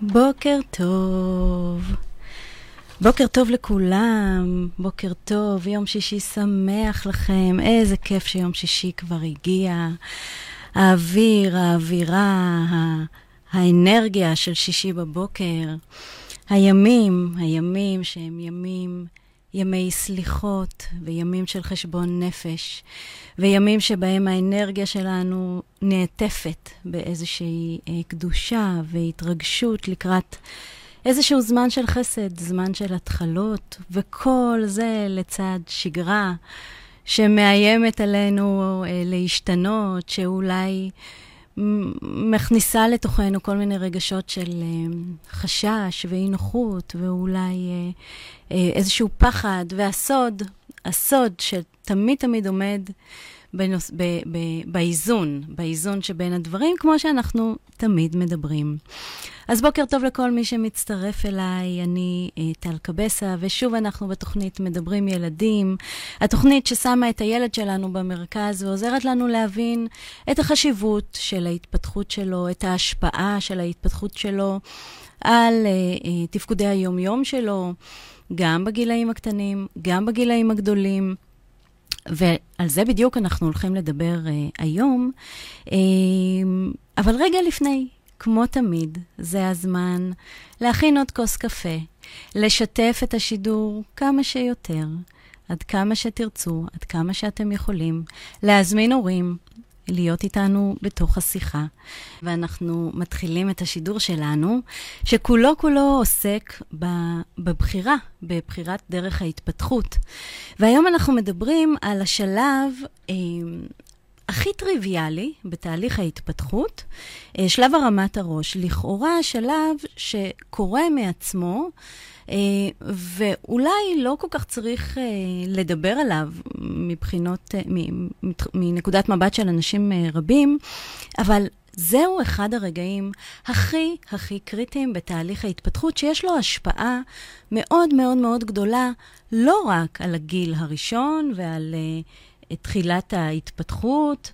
בוקר טוב. בוקר טוב לכולם, בוקר טוב, יום שישי שמח לכם, איזה כיף שיום שישי כבר הגיע. האוויר, האווירה, האנרגיה של שישי בבוקר, הימים, הימים שהם ימים, ימי סליחות וימים של חשבון נפש, וימים שבהם האנרגיה שלנו נעטפת באיזושהי אה, קדושה והתרגשות לקראת איזשהו זמן של חסד, זמן של התחלות, וכל זה לצד שגרה שמאיימת עלינו אה, להשתנות, שאולי מכניסה לתוכנו כל מיני רגשות של אה, חשש ואי נוחות, ואולי אה, אה, איזשהו פחד, והסוד, הסוד שתמיד תמיד עומד בנוס, ב, ב, באיזון, באיזון שבין הדברים, כמו שאנחנו תמיד מדברים. אז בוקר טוב לכל מי שמצטרף אליי, אני אה, טל קבסה, ושוב אנחנו בתוכנית מדברים ילדים, התוכנית ששמה את הילד שלנו במרכז ועוזרת לנו להבין את החשיבות של ההתפתחות שלו, את ההשפעה של ההתפתחות שלו על אה, אה, תפקודי היומיום שלו, גם בגילאים הקטנים, גם בגילאים הגדולים. ועל זה בדיוק אנחנו הולכים לדבר uh, היום. Uh, אבל רגע לפני, כמו תמיד, זה הזמן להכין עוד כוס קפה, לשתף את השידור כמה שיותר, עד כמה שתרצו, עד כמה שאתם יכולים, להזמין הורים, להיות איתנו בתוך השיחה. ואנחנו מתחילים את השידור שלנו, שכולו כולו עוסק בבחירה, בבחירת דרך ההתפתחות. והיום אנחנו מדברים על השלב אה, הכי טריוויאלי בתהליך ההתפתחות, אה, שלב הרמת הראש. לכאורה השלב שקורה מעצמו, ואולי לא כל כך צריך אה, לדבר עליו מבחינות, מנקודת מבט של אנשים רבים, אבל זהו אחד הרגעים הכי הכי קריטיים בתהליך ההתפתחות, שיש לו השפעה מאוד מאוד מאוד גדולה, לא רק על הגיל הראשון ועל את תחילת ההתפתחות,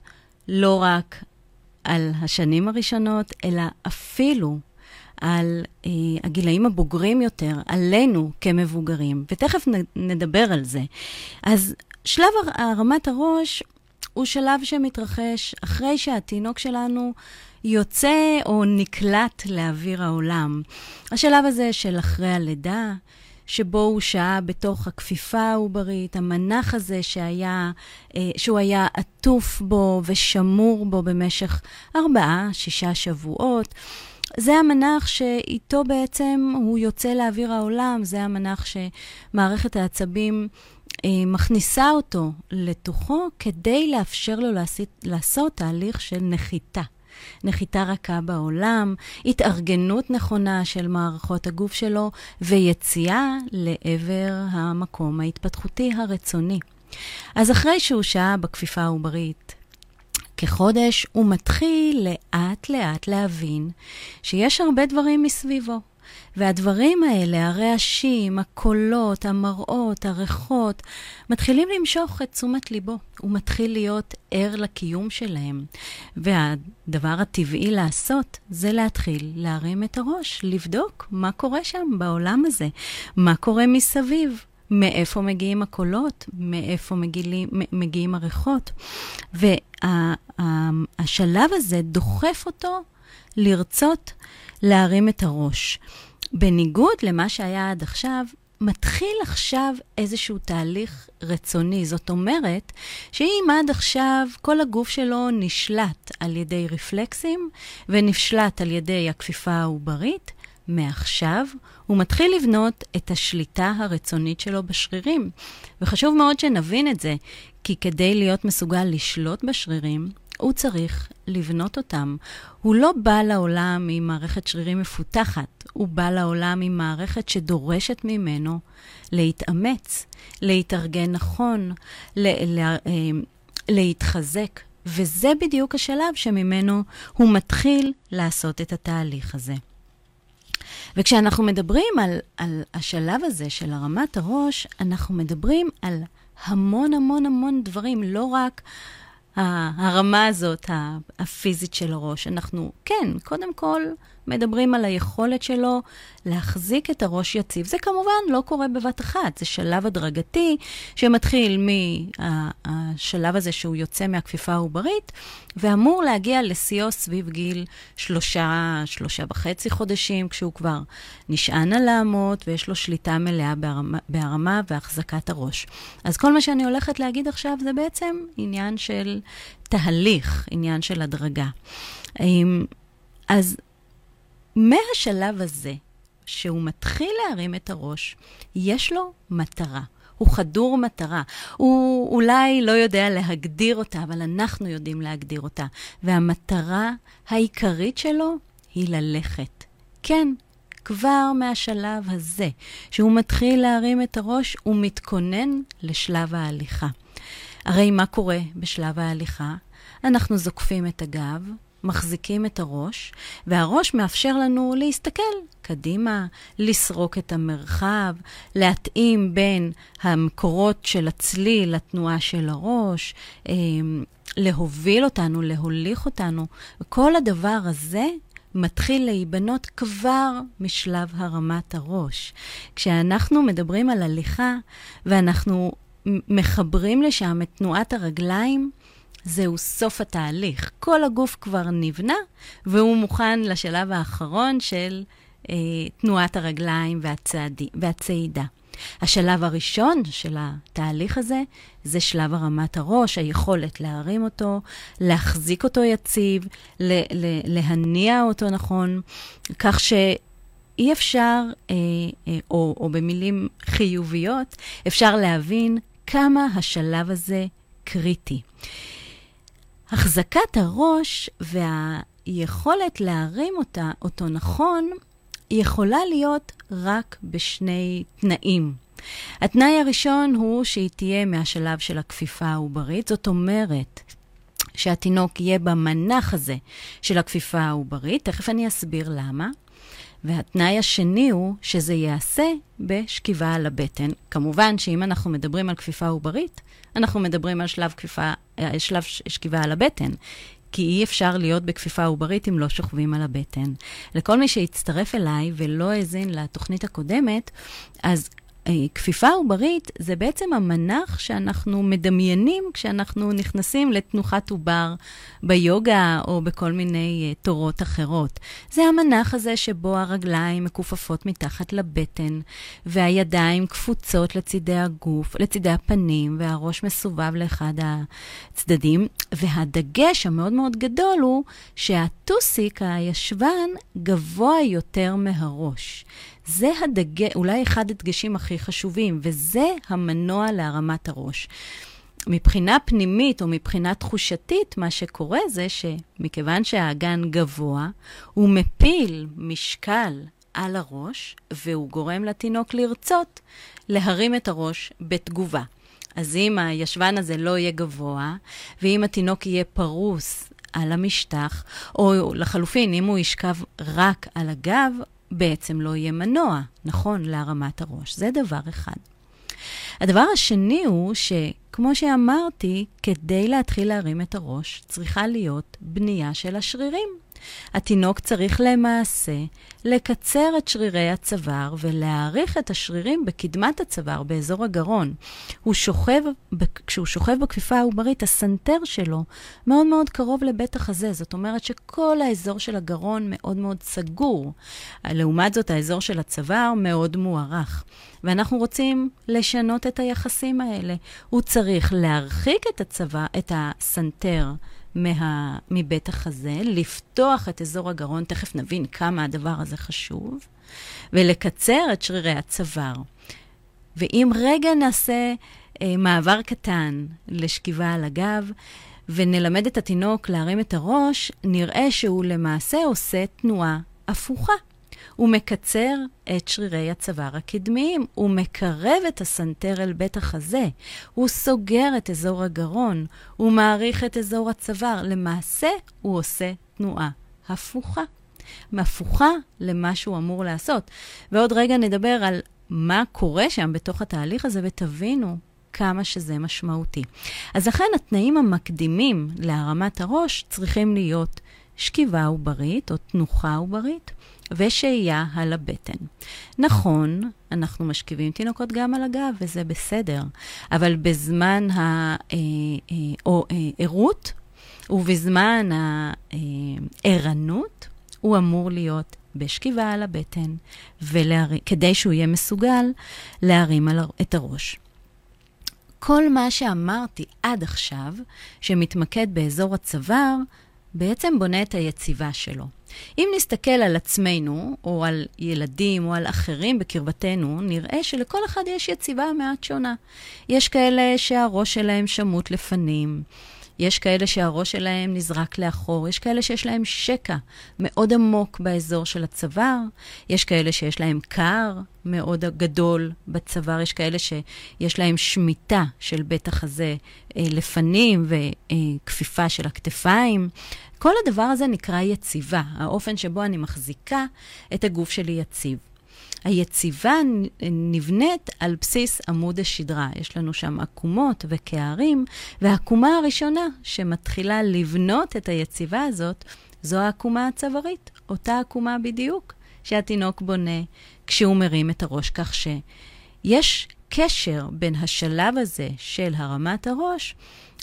לא רק על השנים הראשונות, אלא אפילו על אה, הגילאים הבוגרים יותר, עלינו כמבוגרים, ותכף נדבר על זה. אז שלב הרמת הראש הוא שלב שמתרחש אחרי שהתינוק שלנו יוצא או נקלט לאוויר העולם. השלב הזה של אחרי הלידה, שבו הוא שהה בתוך הכפיפה העוברית, המנח הזה שהיה, אה, שהוא היה עטוף בו ושמור בו במשך ארבעה, שישה שבועות. זה המנח שאיתו בעצם הוא יוצא לאוויר העולם, זה המנח שמערכת העצבים אה, מכניסה אותו לתוכו כדי לאפשר לו לעשות, לעשות תהליך של נחיתה. נחיתה רכה בעולם, התארגנות נכונה של מערכות הגוף שלו ויציאה לעבר המקום ההתפתחותי הרצוני. אז אחרי שהוא שהה בכפיפה העוברית כחודש, הוא מתחיל לאט-לאט להבין שיש הרבה דברים מסביבו. והדברים האלה, הרעשים, הקולות, המראות, הריחות, מתחילים למשוך את תשומת ליבו. הוא מתחיל להיות ער לקיום שלהם. והדבר הטבעי לעשות זה להתחיל להרים את הראש, לבדוק מה קורה שם בעולם הזה, מה קורה מסביב. מאיפה מגיעים הקולות, מאיפה מגיעים, מגיעים הריחות. והשלב הזה דוחף אותו לרצות להרים את הראש. בניגוד למה שהיה עד עכשיו, מתחיל עכשיו איזשהו תהליך רצוני. זאת אומרת, שאם עד עכשיו כל הגוף שלו נשלט על ידי רפלקסים ונשלט על ידי הכפיפה העוברית, מעכשיו הוא מתחיל לבנות את השליטה הרצונית שלו בשרירים. וחשוב מאוד שנבין את זה, כי כדי להיות מסוגל לשלוט בשרירים, הוא צריך לבנות אותם. הוא לא בא לעולם עם מערכת שרירים מפותחת, הוא בא לעולם עם מערכת שדורשת ממנו להתאמץ, להתארגן נכון, ל- ל- אה, להתחזק. וזה בדיוק השלב שממנו הוא מתחיל לעשות את התהליך הזה. וכשאנחנו מדברים על, על השלב הזה של הרמת הראש, אנחנו מדברים על המון המון המון דברים, לא רק הרמה הזאת, הפיזית של הראש. אנחנו, כן, קודם כל מדברים על היכולת שלו להחזיק את הראש יציב. זה כמובן לא קורה בבת אחת, זה שלב הדרגתי שמתחיל מהשלב הזה שהוא יוצא מהכפיפה העוברית, ואמור להגיע לשיאו סביב גיל שלושה, שלושה וחצי חודשים, כשהוא כבר נשען על האמות ויש לו שליטה מלאה בהרמה, בהרמה והחזקת הראש. אז כל מה שאני הולכת להגיד עכשיו זה בעצם עניין של תהליך, עניין של הדרגה. אז מהשלב הזה, שהוא מתחיל להרים את הראש, יש לו מטרה. הוא חדור מטרה. הוא אולי לא יודע להגדיר אותה, אבל אנחנו יודעים להגדיר אותה. והמטרה העיקרית שלו היא ללכת. כן, כבר מהשלב הזה, שהוא מתחיל להרים את הראש, הוא מתכונן לשלב ההליכה. הרי מה קורה בשלב ההליכה? אנחנו זוקפים את הגב, מחזיקים את הראש, והראש מאפשר לנו להסתכל קדימה, לסרוק את המרחב, להתאים בין המקורות של הצליל לתנועה של הראש, אמ, להוביל אותנו, להוליך אותנו. כל הדבר הזה מתחיל להיבנות כבר משלב הרמת הראש. כשאנחנו מדברים על הליכה ואנחנו מחברים לשם את תנועת הרגליים, זהו סוף התהליך. כל הגוף כבר נבנה, והוא מוכן לשלב האחרון של אה, תנועת הרגליים והצעדי, והצעידה. השלב הראשון של התהליך הזה זה שלב הרמת הראש, היכולת להרים אותו, להחזיק אותו יציב, להניע אותו נכון, כך שאי אפשר, אה, אה, או, או במילים חיוביות, אפשר להבין כמה השלב הזה קריטי. החזקת הראש והיכולת להרים אותה, אותו נכון, יכולה להיות רק בשני תנאים. התנאי הראשון הוא שהיא תהיה מהשלב של הכפיפה העוברית, זאת אומרת שהתינוק יהיה במנח הזה של הכפיפה העוברית, תכף אני אסביר למה. והתנאי השני הוא שזה ייעשה בשכיבה על הבטן. כמובן שאם אנחנו מדברים על כפיפה עוברית, אנחנו מדברים על שלב, כפיפה, אה, שלב שכיבה על הבטן. כי אי אפשר להיות בכפיפה עוברית אם לא שוכבים על הבטן. לכל מי שהצטרף אליי ולא האזין לתוכנית הקודמת, אז כפיפה עוברית זה בעצם המנח שאנחנו מדמיינים כשאנחנו נכנסים לתנוחת עובר ביוגה או בכל מיני uh, תורות אחרות. זה המנח הזה שבו הרגליים מכופפות מתחת לבטן והידיים קפוצות לצידי הגוף, לצידי הפנים והראש מסובב לאחד הצדדים. והדגש המאוד מאוד גדול הוא שהטוסיק, הישבן, גבוה יותר מהראש. זה הדגש, אולי אחד הדגשים הכי חשובים, וזה המנוע להרמת הראש. מבחינה פנימית או מבחינה תחושתית, מה שקורה זה שמכיוון שהאגן גבוה, הוא מפיל משקל על הראש, והוא גורם לתינוק לרצות להרים את הראש בתגובה. אז אם הישבן הזה לא יהיה גבוה, ואם התינוק יהיה פרוס על המשטח, או לחלופין, אם הוא ישכב רק על הגב, בעצם לא יהיה מנוע, נכון, להרמת הראש. זה דבר אחד. הדבר השני הוא שכמו שאמרתי, כדי להתחיל להרים את הראש, צריכה להיות בנייה של השרירים. התינוק צריך למעשה לקצר את שרירי הצוואר ולהעריך את השרירים בקדמת הצוואר, באזור הגרון. הוא שוכב, כשהוא שוכב בכפיפה העוברית, הסנטר שלו מאוד מאוד קרוב לבית החזה. זאת אומרת שכל האזור של הגרון מאוד מאוד סגור. לעומת זאת, האזור של הצוואר מאוד מוערך. ואנחנו רוצים לשנות את היחסים האלה. הוא צריך להרחיק את הצבא, את הסנטר מה, מבית החזה, לפתוח את אזור הגרון, תכף נבין כמה הדבר הזה חשוב, ולקצר את שרירי הצוואר. ואם רגע נעשה אה, מעבר קטן לשכיבה על הגב, ונלמד את התינוק להרים את הראש, נראה שהוא למעשה עושה תנועה הפוכה. הוא מקצר את שרירי הצוואר הקדמיים, הוא מקרב את הסנטר אל בית החזה, הוא סוגר את אזור הגרון, הוא מעריך את אזור הצוואר. למעשה, הוא עושה תנועה הפוכה. הפוכה למה שהוא אמור לעשות. ועוד רגע נדבר על מה קורה שם בתוך התהליך הזה, ותבינו כמה שזה משמעותי. אז לכן התנאים המקדימים להרמת הראש צריכים להיות שכיבה עוברית או תנוחה עוברית, ושהייה על הבטן. נכון, אנחנו משכיבים תינוקות גם על הגב, וזה בסדר, אבל בזמן הערות ובזמן הערנות, הוא אמור להיות בשכיבה על הבטן, ולהר... כדי שהוא יהיה מסוגל להרים על... את הראש. כל מה שאמרתי עד עכשיו, שמתמקד באזור הצוואר, בעצם בונה את היציבה שלו. אם נסתכל על עצמנו, או על ילדים, או על אחרים בקרבתנו, נראה שלכל אחד יש יציבה מעט שונה. יש כאלה שהראש שלהם שמוט לפנים, יש כאלה שהראש שלהם נזרק לאחור, יש כאלה שיש להם שקע מאוד עמוק באזור של הצוואר, יש כאלה שיש להם קר מאוד גדול בצוואר, יש כאלה שיש להם שמיטה של בית החזה אה, לפנים וכפיפה של הכתפיים. כל הדבר הזה נקרא יציבה, האופן שבו אני מחזיקה את הגוף שלי יציב. היציבה נבנית על בסיס עמוד השדרה. יש לנו שם עקומות וקערים, והעקומה הראשונה שמתחילה לבנות את היציבה הזאת, זו העקומה הצווארית, אותה עקומה בדיוק שהתינוק בונה כשהוא מרים את הראש, כך שיש קשר בין השלב הזה של הרמת הראש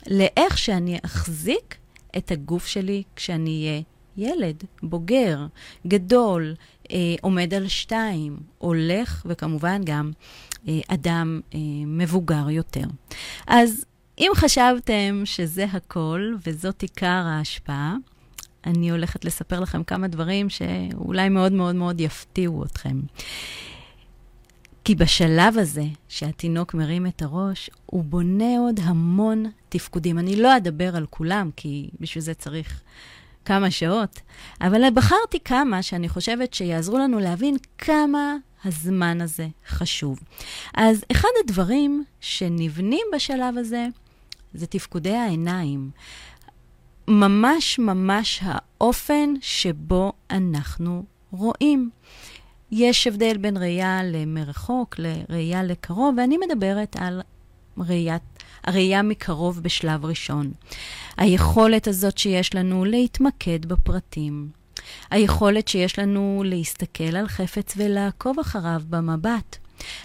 לאיך שאני אחזיק את הגוף שלי כשאני אהיה ילד, בוגר, גדול, אה, עומד על שתיים, הולך, וכמובן גם אה, אדם אה, מבוגר יותר. אז אם חשבתם שזה הכל וזאת עיקר ההשפעה, אני הולכת לספר לכם כמה דברים שאולי מאוד מאוד מאוד יפתיעו אתכם. כי בשלב הזה שהתינוק מרים את הראש, הוא בונה עוד המון תפקודים. אני לא אדבר על כולם, כי בשביל זה צריך כמה שעות, אבל בחרתי כמה שאני חושבת שיעזרו לנו להבין כמה הזמן הזה חשוב. אז אחד הדברים שנבנים בשלב הזה זה תפקודי העיניים. ממש ממש האופן שבו אנחנו רואים. יש הבדל בין ראייה למרחוק לראייה לקרוב, ואני מדברת על ראיית, הראייה מקרוב בשלב ראשון. היכולת הזאת שיש לנו להתמקד בפרטים. היכולת שיש לנו להסתכל על חפץ ולעקוב אחריו במבט.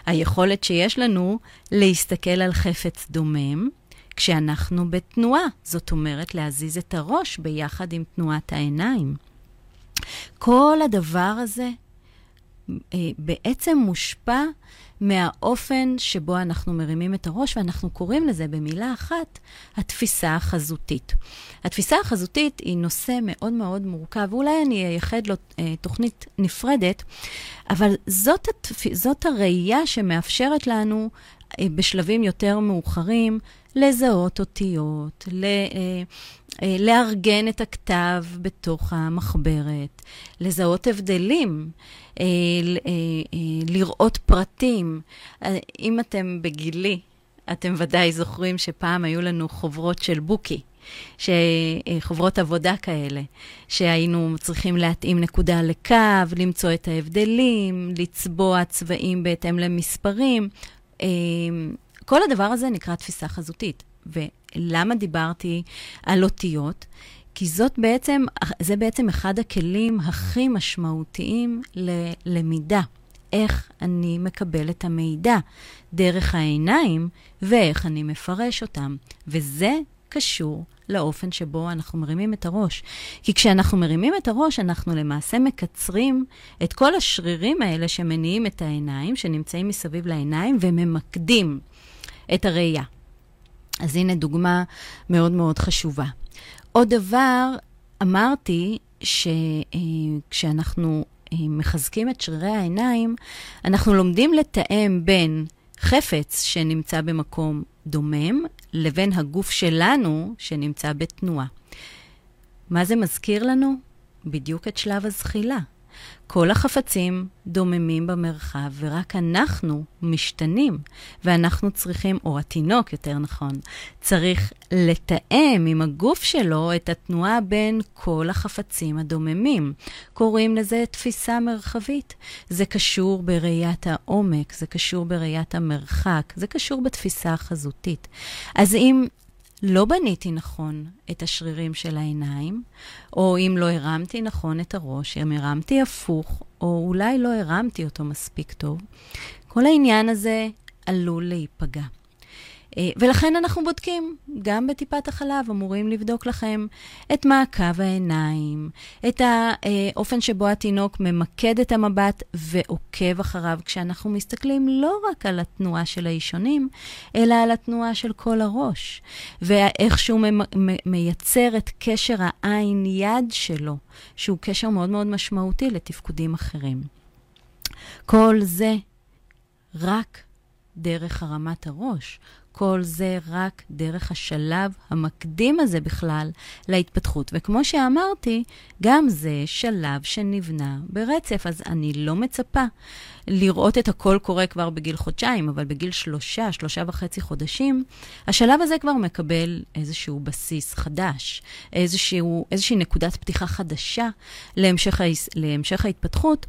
היכולת שיש לנו להסתכל על חפץ דומם כשאנחנו בתנועה, זאת אומרת להזיז את הראש ביחד עם תנועת העיניים. כל הדבר הזה אה, בעצם מושפע מהאופן שבו אנחנו מרימים את הראש, ואנחנו קוראים לזה במילה אחת, התפיסה החזותית. התפיסה החזותית היא נושא מאוד מאוד מורכב, ואולי אני אייחד לו אה, תוכנית נפרדת, אבל זאת, התפ... זאת הראייה שמאפשרת לנו אה, בשלבים יותר מאוחרים לזהות אותיות, ל... אה, אה, לארגן את הכתב בתוך המחברת, לזהות הבדלים, אה, לראות פרטים. אם אתם בגילי, אתם ודאי זוכרים שפעם היו לנו חוברות של בוקי. חוברות עבודה כאלה, שהיינו צריכים להתאים נקודה לקו, למצוא את ההבדלים, לצבוע צבעים בהתאם למספרים. כל הדבר הזה נקרא תפיסה חזותית. ולמה דיברתי על אותיות? כי זאת בעצם, זה בעצם אחד הכלים הכי משמעותיים ללמידה. איך אני מקבל את המידע דרך העיניים ואיך אני מפרש אותם. וזה קשור לאופן שבו אנחנו מרימים את הראש. כי כשאנחנו מרימים את הראש, אנחנו למעשה מקצרים את כל השרירים האלה שמניעים את העיניים, שנמצאים מסביב לעיניים, וממקדים את הראייה. אז הנה דוגמה מאוד מאוד חשובה. עוד דבר, אמרתי שכשאנחנו אה, מחזקים את שרירי העיניים, אנחנו לומדים לתאם בין חפץ שנמצא במקום דומם לבין הגוף שלנו שנמצא בתנועה. מה זה מזכיר לנו? בדיוק את שלב הזחילה. כל החפצים דוממים במרחב, ורק אנחנו משתנים, ואנחנו צריכים, או התינוק יותר נכון, צריך לתאם עם הגוף שלו את התנועה בין כל החפצים הדוממים. קוראים לזה תפיסה מרחבית. זה קשור בראיית העומק, זה קשור בראיית המרחק, זה קשור בתפיסה החזותית. אז אם לא בניתי נכון את השרירים של העיניים, או אם לא הרמתי נכון את הראש, אם הרמתי הפוך, או אולי לא הרמתי אותו מספיק טוב, כל העניין הזה עלול להיפגע. אה, ולכן אנחנו בודקים, גם בטיפת החלב אמורים לבדוק לכם את מעקב העיניים, את האופן שבו התינוק ממקד את המבט ועוקב אחריו, כשאנחנו מסתכלים לא רק על התנועה של האישונים, אלא על התנועה של כל הראש, ואיך שהוא מייצר את קשר העין-יד שלו, שהוא קשר מאוד מאוד משמעותי לתפקודים אחרים. כל זה רק דרך הרמת הראש. כל זה רק דרך השלב המקדים הזה בכלל להתפתחות. וכמו שאמרתי, גם זה שלב שנבנה ברצף, אז אני לא מצפה לראות את הכל קורה כבר בגיל חודשיים, אבל בגיל שלושה, שלושה וחצי חודשים, השלב הזה כבר מקבל איזשהו בסיס חדש, איזשהו, איזושהי נקודת פתיחה חדשה להמשך, להמשך ההתפתחות.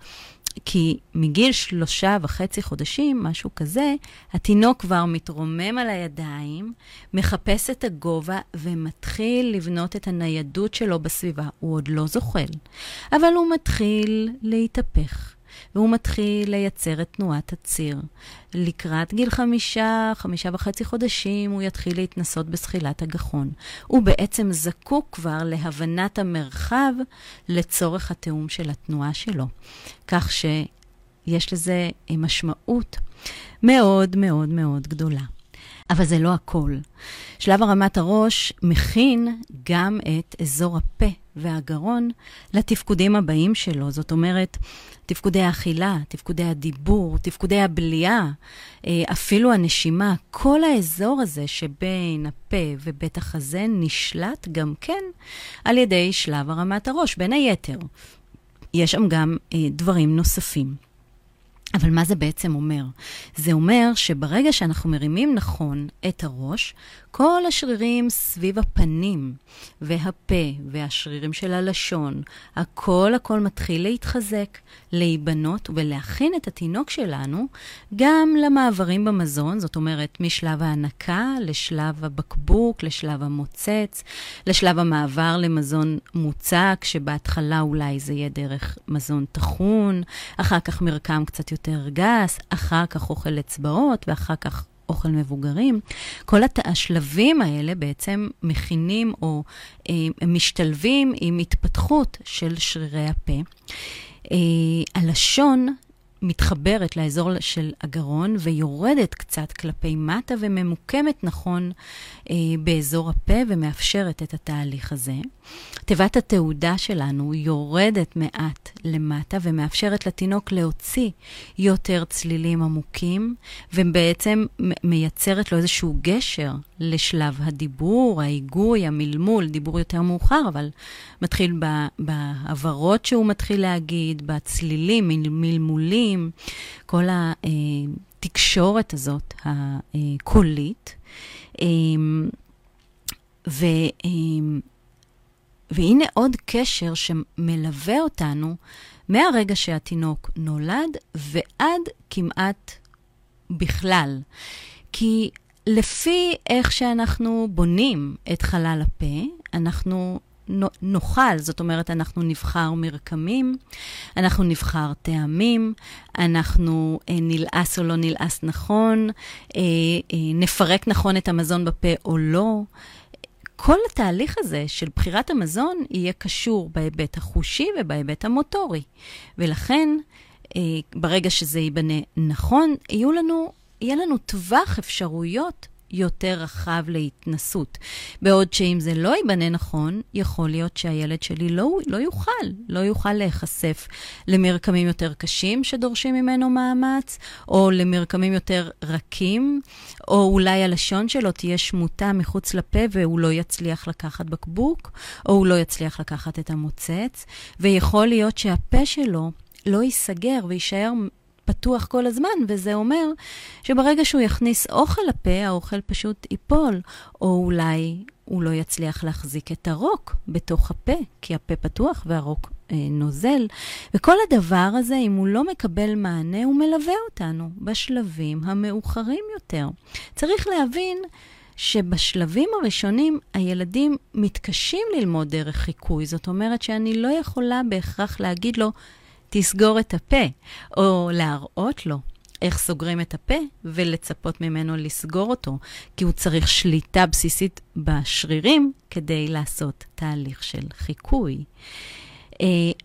כי מגיל שלושה וחצי חודשים, משהו כזה, התינוק כבר מתרומם על הידיים, מחפש את הגובה ומתחיל לבנות את הניידות שלו בסביבה. הוא עוד לא זוחל, אבל הוא מתחיל להתהפך. והוא מתחיל לייצר את תנועת הציר. לקראת גיל חמישה, חמישה וחצי חודשים, הוא יתחיל להתנסות בזחילת הגחון. הוא בעצם זקוק כבר להבנת המרחב לצורך התיאום של התנועה שלו. כך שיש לזה משמעות מאוד מאוד מאוד גדולה. אבל זה לא הכל. שלב הרמת הראש מכין גם את אזור הפה והגרון לתפקודים הבאים שלו. זאת אומרת, תפקודי האכילה, תפקודי הדיבור, תפקודי הבליעה, אה, אפילו הנשימה, כל האזור הזה שבין הפה ובית החזה נשלט גם כן על ידי שלב הרמת הראש, בין היתר. יש שם גם אה, דברים נוספים. אבל מה זה בעצם אומר? זה אומר שברגע שאנחנו מרימים נכון את הראש, כל השרירים סביב הפנים והפה והשרירים של הלשון, הכל הכל מתחיל להתחזק, להיבנות ולהכין את התינוק שלנו גם למעברים במזון, זאת אומרת, משלב ההנקה לשלב הבקבוק, לשלב המוצץ, לשלב המעבר למזון מוצק, שבהתחלה אולי זה יהיה דרך מזון טחון, אחר כך מרקם קצת יותר גס, אחר כך אוכל אצבעות ואחר כך אוכל מבוגרים, כל הת... השלבים האלה בעצם מכינים או אה, משתלבים עם התפתחות של שרירי הפה. אה, הלשון מתחברת לאזור של הגרון ויורדת קצת כלפי מטה וממוקמת נכון אה, באזור הפה ומאפשרת את התהליך הזה. תיבת התעודה שלנו יורדת מעט למטה ומאפשרת לתינוק להוציא יותר צלילים עמוקים, ובעצם מייצרת לו איזשהו גשר לשלב הדיבור, ההיגוי, המלמול, דיבור יותר מאוחר, אבל מתחיל בהברות שהוא מתחיל להגיד, בצלילים, מלמולים, כל התקשורת הזאת, הקולית. אמ, ו... אמ, והנה עוד קשר שמלווה אותנו מהרגע שהתינוק נולד ועד כמעט בכלל. כי לפי איך שאנחנו בונים את חלל הפה, אנחנו נאכל, זאת אומרת, אנחנו נבחר מרקמים, אנחנו נבחר טעמים, אנחנו אה, נלעס או לא נלעס נכון, אה, אה, נפרק נכון את המזון בפה או לא. כל התהליך הזה של בחירת המזון יהיה קשור בהיבט החושי ובהיבט המוטורי. ולכן, אה, ברגע שזה ייבנה נכון, יהיו לנו, יהיה לנו טווח אפשרויות יותר רחב להתנסות. בעוד שאם זה לא ייבנה נכון, יכול להיות שהילד שלי לא, לא יוכל, לא יוכל להיחשף למרקמים יותר קשים שדורשים ממנו מאמץ, או למרקמים יותר רכים, או אולי הלשון שלו תהיה שמוטה מחוץ לפה והוא לא יצליח לקחת בקבוק, או הוא לא יצליח לקחת את המוצץ, ויכול להיות שהפה שלו לא ייסגר ויישאר פתוח כל הזמן, וזה אומר שברגע שהוא יכניס אוכל לפה, האוכל פשוט ייפול, או אולי הוא לא יצליח להחזיק את הרוק בתוך הפה, כי הפה פתוח והרוק אה, נוזל. וכל הדבר הזה, אם הוא לא מקבל מענה, הוא מלווה אותנו בשלבים המאוחרים יותר. צריך להבין שבשלבים הראשונים הילדים מתקשים ללמוד דרך חיקוי. זאת אומרת שאני לא יכולה בהכרח להגיד לו, תסגור את הפה, או להראות לו איך סוגרים את הפה ולצפות ממנו לסגור אותו, כי הוא צריך שליטה בסיסית בשרירים כדי לעשות תהליך של חיקוי. Uh,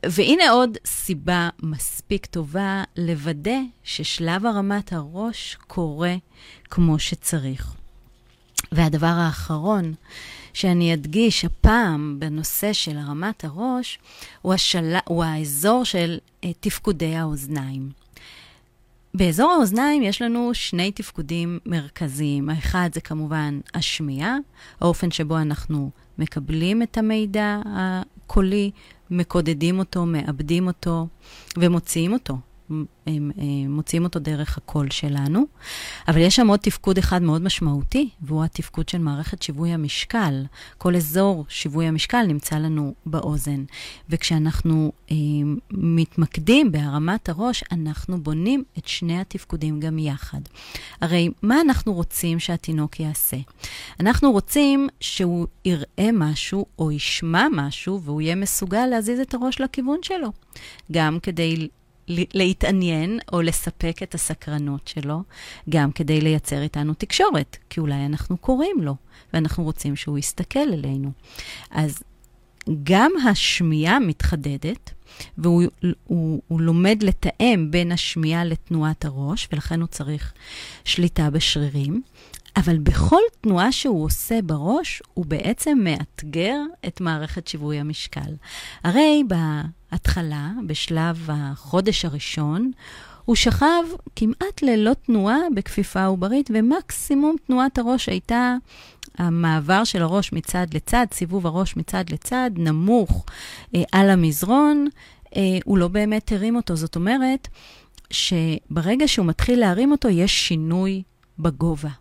והנה עוד סיבה מספיק טובה לוודא ששלב הרמת הראש קורה כמו שצריך. והדבר האחרון שאני אדגיש הפעם בנושא של הרמת הראש, הוא, השל... הוא האזור של uh, תפקודי האוזניים. באזור האוזניים יש לנו שני תפקודים מרכזיים. האחד זה כמובן השמיעה, האופן שבו אנחנו מקבלים את המידע הקולי, מקודדים אותו, מאבדים אותו ומוציאים אותו הם, הם מוציאים אותו דרך הקול שלנו. אבל יש שם עוד תפקוד אחד מאוד משמעותי, והוא התפקוד של מערכת שיווי המשקל. כל אזור שיווי המשקל נמצא לנו באוזן. וכשאנחנו אה, מתמקדים בהרמת הראש, אנחנו בונים את שני התפקודים גם יחד. הרי מה אנחנו רוצים שהתינוק יעשה? אנחנו רוצים שהוא יראה משהו או ישמע משהו, והוא יהיה מסוגל להזיז את הראש לכיוון שלו. גם כדי להתעניין או לספק את הסקרנות שלו, גם כדי לייצר איתנו תקשורת, כי אולי אנחנו קוראים לו, ואנחנו רוצים שהוא יסתכל אלינו. אז גם השמיעה מתחדדת, והוא הוא, הוא לומד לתאם בין השמיעה לתנועת הראש, ולכן הוא צריך שליטה בשרירים. אבל בכל תנועה שהוא עושה בראש, הוא בעצם מאתגר את מערכת שיווי המשקל. הרי בהתחלה, בשלב החודש הראשון, הוא שכב כמעט ללא תנועה בכפיפה עוברית, ומקסימום תנועת הראש הייתה המעבר של הראש מצד לצד, סיבוב הראש מצד לצד, נמוך אה, על המזרון, אה, הוא לא באמת הרים אותו. זאת אומרת, שברגע שהוא מתחיל להרים אותו, יש שינוי בגובה.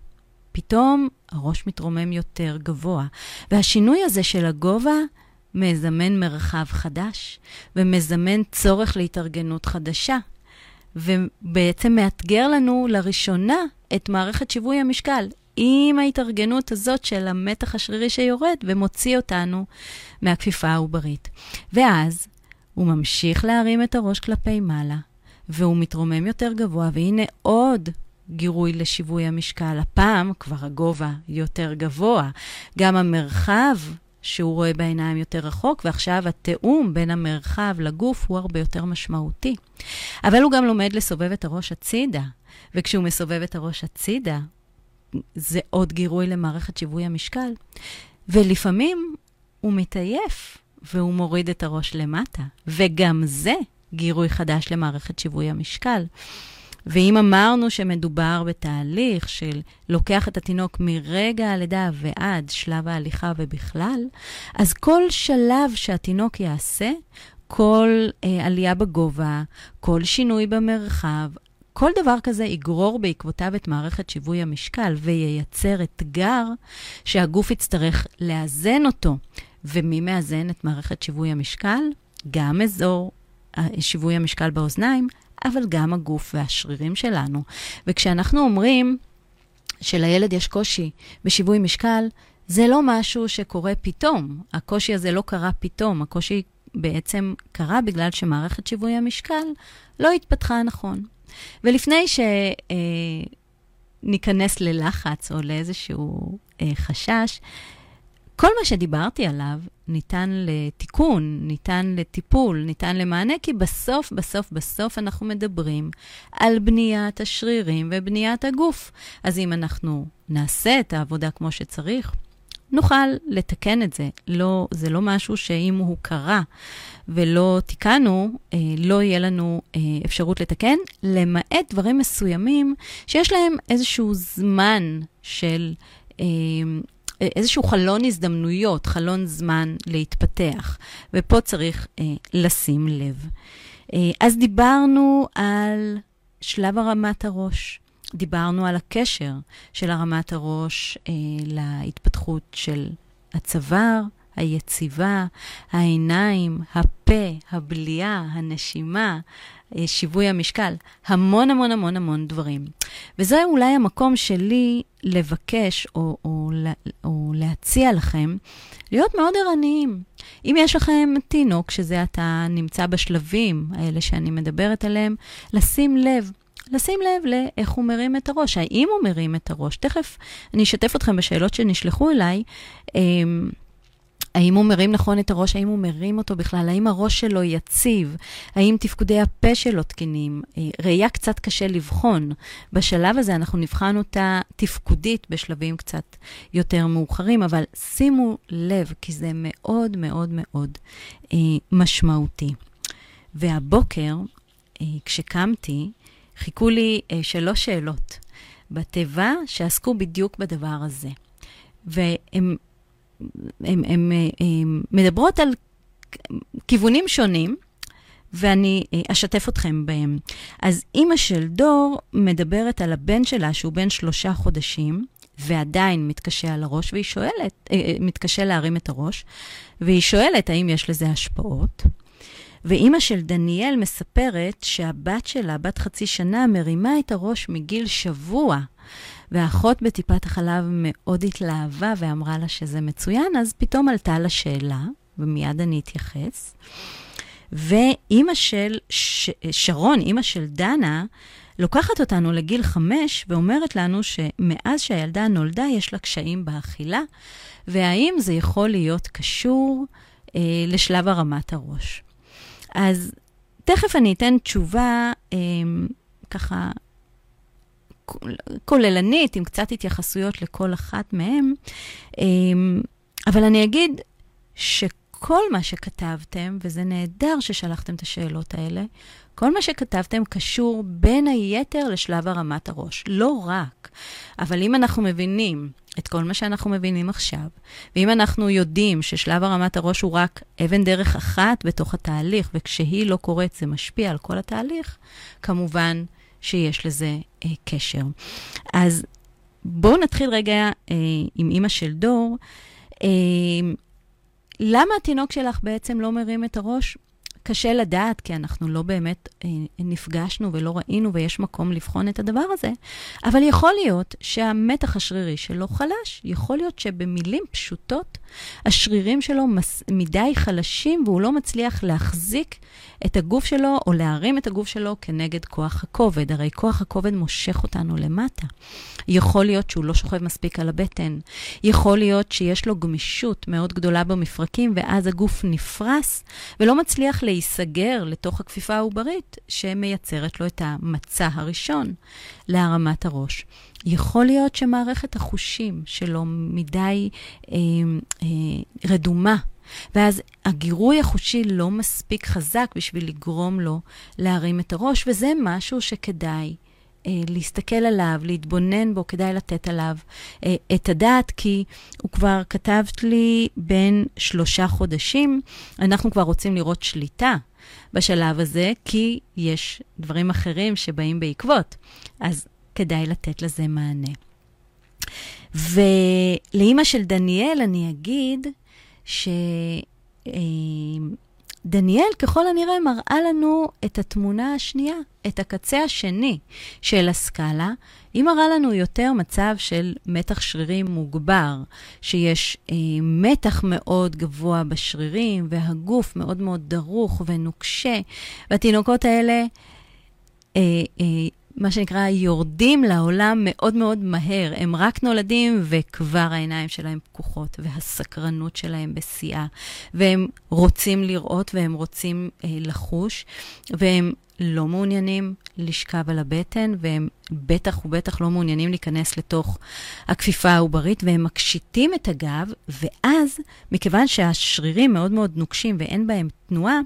פתאום הראש מתרומם יותר גבוה. והשינוי הזה של הגובה מזמן מרחב חדש, ומזמן צורך להתארגנות חדשה, ובעצם מאתגר לנו לראשונה את מערכת שיווי המשקל. עם ההתארגנות הזאת של המתח השרירי שיורד ומוציא אותנו מהכפיפה העוברית. ואז הוא ממשיך להרים את הראש כלפי מעלה, והוא מתרומם יותר גבוה, והנה עוד גירוי לשיווי המשקל. הפעם כבר הגובה יותר גבוה. גם המרחב שהוא רואה בעיניים יותר רחוק, ועכשיו התיאום בין המרחב לגוף הוא הרבה יותר משמעותי. אבל הוא גם לומד לסובב את הראש הצידה, וכשהוא מסובב את הראש הצידה, זה עוד גירוי למערכת שיווי המשקל. ולפעמים הוא מתעייף, והוא מוריד את הראש למטה, וגם זה גירוי חדש למערכת שיווי המשקל. ואם אמרנו שמדובר בתהליך של לוקח את התינוק מרגע הלידה ועד שלב ההליכה ובכלל, אז כל שלב שהתינוק יעשה, כל אה, עלייה בגובה, כל שינוי במרחב, כל דבר כזה יגרור בעקבותיו את מערכת שיווי המשקל וייצר אתגר שהגוף יצטרך לאזן אותו. ומי מאזן את מערכת שיווי המשקל? גם אזור אה, שיווי המשקל באוזניים, אבל גם הגוף והשרירים שלנו. וכשאנחנו אומרים שלילד יש קושי בשיווי משקל, זה לא משהו שקורה פתאום. הקושי הזה לא קרה פתאום, הקושי בעצם קרה בגלל שמערכת שיווי המשקל לא התפתחה נכון. ולפני שניכנס ללחץ או לאיזשהו אה, חשש, כל מה שדיברתי עליו ניתן לתיקון, ניתן לטיפול, ניתן למענה, כי בסוף, בסוף, בסוף אנחנו מדברים על בניית השרירים ובניית הגוף. אז אם אנחנו נעשה את העבודה כמו שצריך, נוכל לתקן את זה. לא, זה לא משהו שאם הוא קרה ולא תיקנו, אה, לא יהיה לנו אה, אפשרות לתקן, למעט דברים מסוימים שיש להם איזשהו זמן של... אה, איזשהו חלון הזדמנויות, חלון זמן להתפתח, ופה צריך אה, לשים לב. אה, אז דיברנו על שלב הרמת הראש, דיברנו על הקשר של הרמת הראש אה, להתפתחות של הצוואר, היציבה, העיניים, הפה, הבליעה, הנשימה, אה, שיווי המשקל, המון המון המון המון דברים. וזה אולי המקום שלי לבקש או, או, או להציע לכם להיות מאוד ערניים. אם יש לכם תינוק, שזה אתה נמצא בשלבים האלה שאני מדברת עליהם, לשים לב. לשים לב לאיך הוא מרים את הראש, האם הוא מרים את הראש. תכף אני אשתף אתכם בשאלות שנשלחו אליי. האם הוא מרים נכון את הראש? האם הוא מרים אותו בכלל? האם הראש שלו יציב? האם תפקודי הפה שלו תקינים? אה, ראייה קצת קשה לבחון. בשלב הזה אנחנו נבחן אותה תפקודית בשלבים קצת יותר מאוחרים, אבל שימו לב, כי זה מאוד מאוד מאוד אה, משמעותי. והבוקר, אה, כשקמתי, חיכו לי אה, שלוש שאלות בתיבה שעסקו בדיוק בדבר הזה. והן הם, הם, הם מדברות על כיוונים שונים, ואני אה, אשתף אתכם בהם. אז אימא של דור מדברת על הבן שלה, שהוא בן שלושה חודשים, ועדיין מתקשה על הראש, והיא שואלת, אה, אה, מתקשה להרים את הראש, והיא שואלת האם יש לזה השפעות. ואימא של דניאל מספרת שהבת שלה, בת חצי שנה, מרימה את הראש מגיל שבוע. והאחות בטיפת החלב מאוד התלהבה ואמרה לה שזה מצוין, אז פתאום עלתה לה שאלה, ומיד אני אתייחס. ואימא של ש... שרון, אימא של דנה, לוקחת אותנו לגיל חמש ואומרת לנו שמאז שהילדה נולדה יש לה קשיים באכילה, והאם זה יכול להיות קשור אה, לשלב הרמת הראש. אז תכף אני אתן תשובה אה, ככה כוללנית, עם קצת התייחסויות לכל אחת מהן, אמ, אבל אני אגיד שכל מה שכתבתם, וזה נהדר ששלחתם את השאלות האלה, כל מה שכתבתם קשור בין היתר לשלב הרמת הראש. לא רק, אבל אם אנחנו מבינים את כל מה שאנחנו מבינים עכשיו, ואם אנחנו יודעים ששלב הרמת הראש הוא רק אבן דרך אחת בתוך התהליך, וכשהיא לא קורית זה משפיע על כל התהליך, כמובן שיש לזה אה, קשר. אז בואו נתחיל רגע אה, עם אימא של דור. אה, למה התינוק שלך בעצם לא מרים את הראש? קשה לדעת, כי אנחנו לא באמת אה, נפגשנו ולא ראינו, ויש מקום לבחון את הדבר הזה, אבל יכול להיות שהמתח השרירי שלו חלש. יכול להיות שבמילים פשוטות, השרירים שלו מס, מדי חלשים, והוא לא מצליח להחזיק את הגוף שלו או להרים את הגוף שלו כנגד כוח הכובד. הרי כוח הכובד מושך אותנו למטה. יכול להיות שהוא לא שוכב מספיק על הבטן. יכול להיות שיש לו גמישות מאוד גדולה במפרקים, ואז הגוף נפרס ולא מצליח להיסגר לתוך הכפיפה העוברית שמייצרת לו את המצע הראשון להרמת הראש. יכול להיות שמערכת החושים שלו מדי אה, אה, רדומה. ואז הגירוי החושי לא מספיק חזק בשביל לגרום לו להרים את הראש, וזה משהו שכדאי אה, להסתכל עליו, להתבונן בו, כדאי לתת עליו אה, את הדעת, כי הוא כבר כתבת לי בין שלושה חודשים, אנחנו כבר רוצים לראות שליטה בשלב הזה, כי יש דברים אחרים שבאים בעקבות, אז כדאי לתת לזה מענה. ולאימא של דניאל אני אגיד ש... אה, ככל הנראה מראה לנו את התמונה השנייה, את הקצה השני של הסקאלה. היא מראה לנו יותר מצב של מתח שרירים מוגבר, שיש אה, מתח מאוד גבוה בשרירים והגוף מאוד מאוד דרוך ונוקשה, והתינוקות האלה אה, מה שנקרא, יורדים לעולם מאוד מאוד מהר. הם רק נולדים וכבר העיניים שלהם פקוחות, והסקרנות שלהם בשיאה. והם רוצים לראות והם רוצים אה, לחוש, והם לא מעוניינים לשכב על הבטן, והם בטח ובטח לא מעוניינים להיכנס לתוך הכפיפה העוברית, והם מקשיטים את הגב, ואז, מכיוון שהשרירים מאוד מאוד נוקשים ואין בהם תנועה,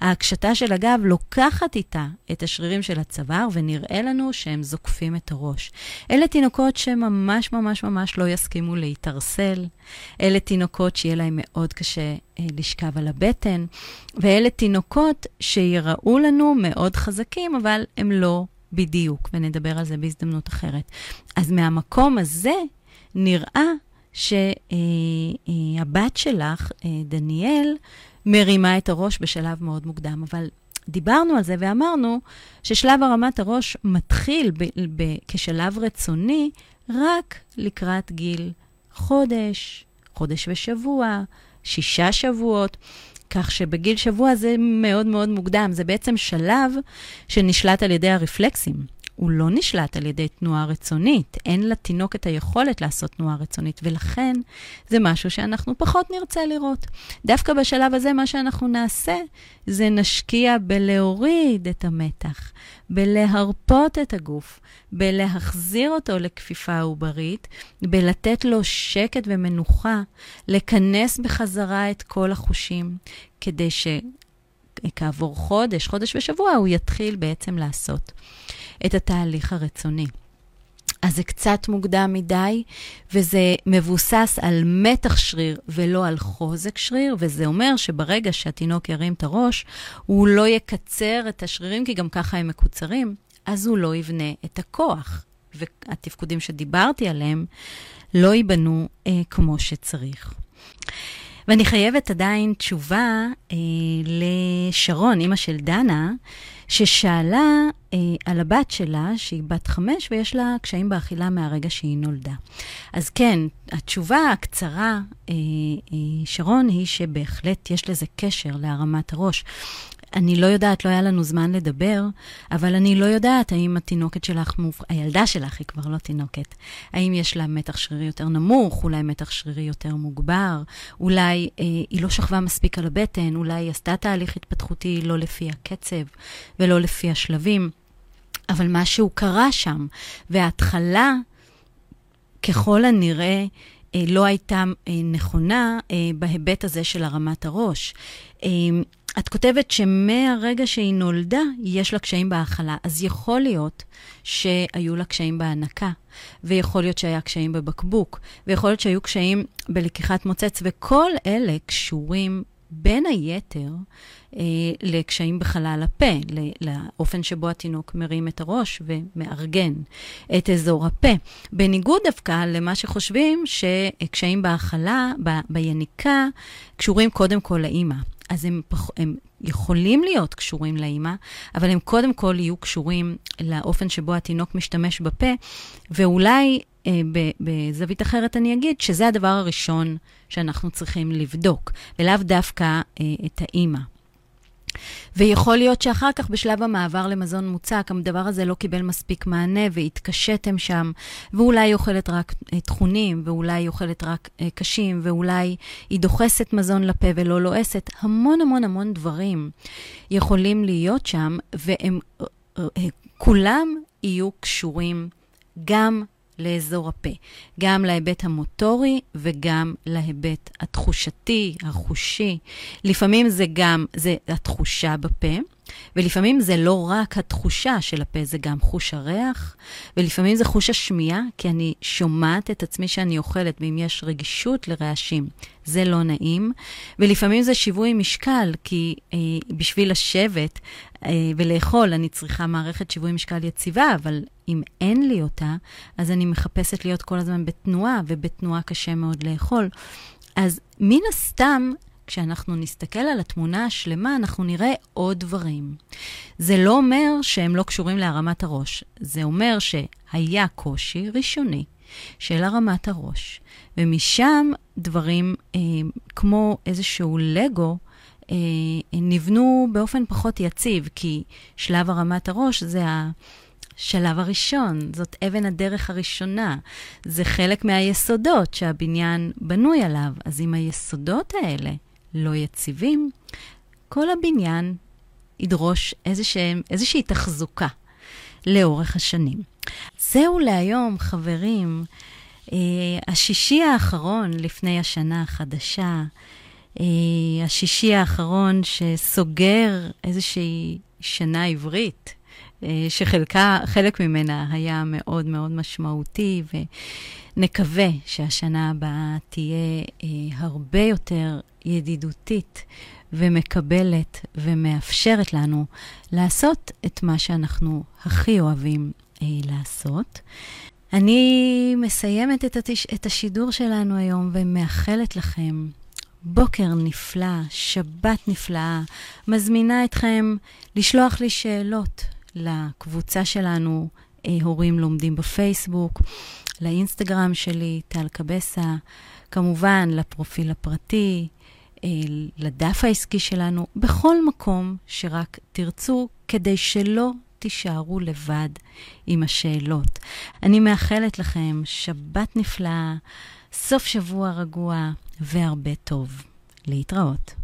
ההקשתה של הגב לוקחת איתה את השרירים של הצוואר, ונראה לנו שהם זוקפים את הראש. אלה תינוקות שממש ממש ממש לא יסכימו להתערסל. אלה תינוקות שיהיה להם מאוד קשה אה, לשכב על הבטן, ואלה תינוקות שיראו לנו מאוד חזקים, אבל הם לא בדיוק, ונדבר על זה בהזדמנות אחרת. אז מהמקום הזה נראה שהבת שלך, דניאל, מרימה את הראש בשלב מאוד מוקדם, אבל דיברנו על זה ואמרנו ששלב הרמת הראש מתחיל ב- ב- כשלב רצוני רק לקראת גיל חודש, חודש ושבוע, שישה שבועות, כך שבגיל שבוע זה מאוד מאוד מוקדם. זה בעצם שלב שנשלט על ידי הרפלקסים. הוא לא נשלט על ידי תנועה רצונית. אין לתינוק את היכולת לעשות תנועה רצונית, ולכן זה משהו שאנחנו פחות נרצה לראות. דווקא בשלב הזה, מה שאנחנו נעשה, זה נשקיע בלהוריד את המתח, בלהרפות את הגוף, בלהחזיר אותו לכפיפה עוברית, בלתת לו שקט ומנוחה, לכנס בחזרה את כל החושים, כדי שכעבור חודש, חודש ושבוע, הוא יתחיל בעצם לעשות את התהליך הרצוני. אז זה קצת מוקדם מדי, וזה מבוסס על מתח שריר ולא על חוזק שריר, וזה אומר שברגע שהתינוק ירים את הראש, הוא לא יקצר את השרירים, כי גם ככה הם מקוצרים, אז הוא לא יבנה את הכוח. והתפקודים שדיברתי עליהם לא ייבנו אה, כמו שצריך. ואני חייבת עדיין תשובה אה, לשרון, אימא של דנה, ששאלה אה, על הבת שלה, שהיא בת חמש ויש לה קשיים באכילה מהרגע שהיא נולדה. אז כן, התשובה הקצרה, אה, אה, שרון, היא שבהחלט יש לזה קשר להרמת הראש. אני לא יודעת, לא היה לנו זמן לדבר, אבל אני לא יודעת האם התינוקת שלך, הילדה שלך היא כבר לא תינוקת, האם יש לה מתח שרירי יותר נמוך, אולי מתח שרירי יותר מוגבר, אולי אה, היא לא שכבה מספיק על הבטן, אולי היא עשתה תהליך התפתחותי לא לפי הקצב ולא לפי השלבים, אבל משהו קרה שם, וההתחלה, ככל הנראה, אה, לא הייתה אה, נכונה אה, בהיבט הזה של הרמת הראש. את כותבת שמהרגע שהיא נולדה, יש לה קשיים בהאכלה. אז יכול להיות שהיו לה קשיים בהנקה, ויכול להיות שהיה קשיים בבקבוק, ויכול להיות שהיו קשיים בלקיחת מוצץ, וכל אלה קשורים בין היתר אה, לקשיים בחלל הפה, לאופן שבו התינוק מרים את הראש ומארגן את אזור הפה. בניגוד דווקא למה שחושבים שקשיים בהאכלה, ב, ביניקה, קשורים קודם כל לאימא. אז הם, פח, הם יכולים להיות קשורים לאימא, אבל הם קודם כל יהיו קשורים לאופן שבו התינוק משתמש בפה, ואולי אה, בזווית אחרת אני אגיד שזה הדבר הראשון שאנחנו צריכים לבדוק, ולאו דווקא אה, את האימא. ויכול להיות שאחר כך, בשלב המעבר למזון מוצק, הדבר הזה לא קיבל מספיק מענה והתקשיתם שם, ואולי היא אוכלת רק אה, טחונים, ואולי היא אוכלת רק אה, קשים, ואולי היא דוחסת מזון לפה ולא לועסת. המון המון המון דברים יכולים להיות שם, והם אה, כולם יהיו קשורים גם לאזור הפה, גם להיבט המוטורי וגם להיבט התחושתי, החושי. לפעמים זה גם, זה התחושה בפה, ולפעמים זה לא רק התחושה של הפה, זה גם חוש הריח, ולפעמים זה חוש השמיעה, כי אני שומעת את עצמי שאני אוכלת, ואם יש רגישות לרעשים, זה לא נעים. ולפעמים זה שיווי משקל, כי אה, בשביל לשבת אה, ולאכול אני צריכה מערכת שיווי משקל יציבה, אבל אם אין לי אותה, אז אני מחפשת להיות כל הזמן בתנועה, ובתנועה קשה מאוד לאכול. אז מן הסתם, כשאנחנו נסתכל על התמונה השלמה, אנחנו נראה עוד דברים. זה לא אומר שהם לא קשורים להרמת הראש, זה אומר שהיה קושי ראשוני של הרמת הראש, ומשם דברים אה, כמו איזשהו לגו, אה, נבנו באופן פחות יציב, כי שלב הרמת הראש זה ה... השלב הראשון, זאת אבן הדרך הראשונה. זה חלק מהיסודות שהבניין בנוי עליו. אז אם היסודות האלה לא יציבים, כל הבניין ידרוש איזושה, איזושהי תחזוקה לאורך השנים. זהו להיום, חברים. אה, השישי האחרון לפני השנה החדשה, אה, השישי האחרון שסוגר איזושהי שנה עברית, שחלקה, חלק ממנה היה מאוד מאוד משמעותי, ונקווה שהשנה הבאה תהיה אה, הרבה יותר ידידותית ומקבלת ומאפשרת לנו לעשות את מה שאנחנו הכי אוהבים אה, לעשות. אני מסיימת את, התש... את השידור שלנו היום ומאחלת לכם בוקר נפלא, שבת נפלאה. מזמינה אתכם לשלוח לי שאלות לקבוצה שלנו, אה, הורים לומדים בפייסבוק, לאינסטגרם שלי, טל קבסה, כמובן לפרופיל הפרטי, אה, לדף העסקי שלנו, בכל מקום שרק תרצו, כדי שלא תישארו לבד עם השאלות. אני מאחלת לכם שבת נפלאה, סוף שבוע רגוע והרבה טוב. להתראות.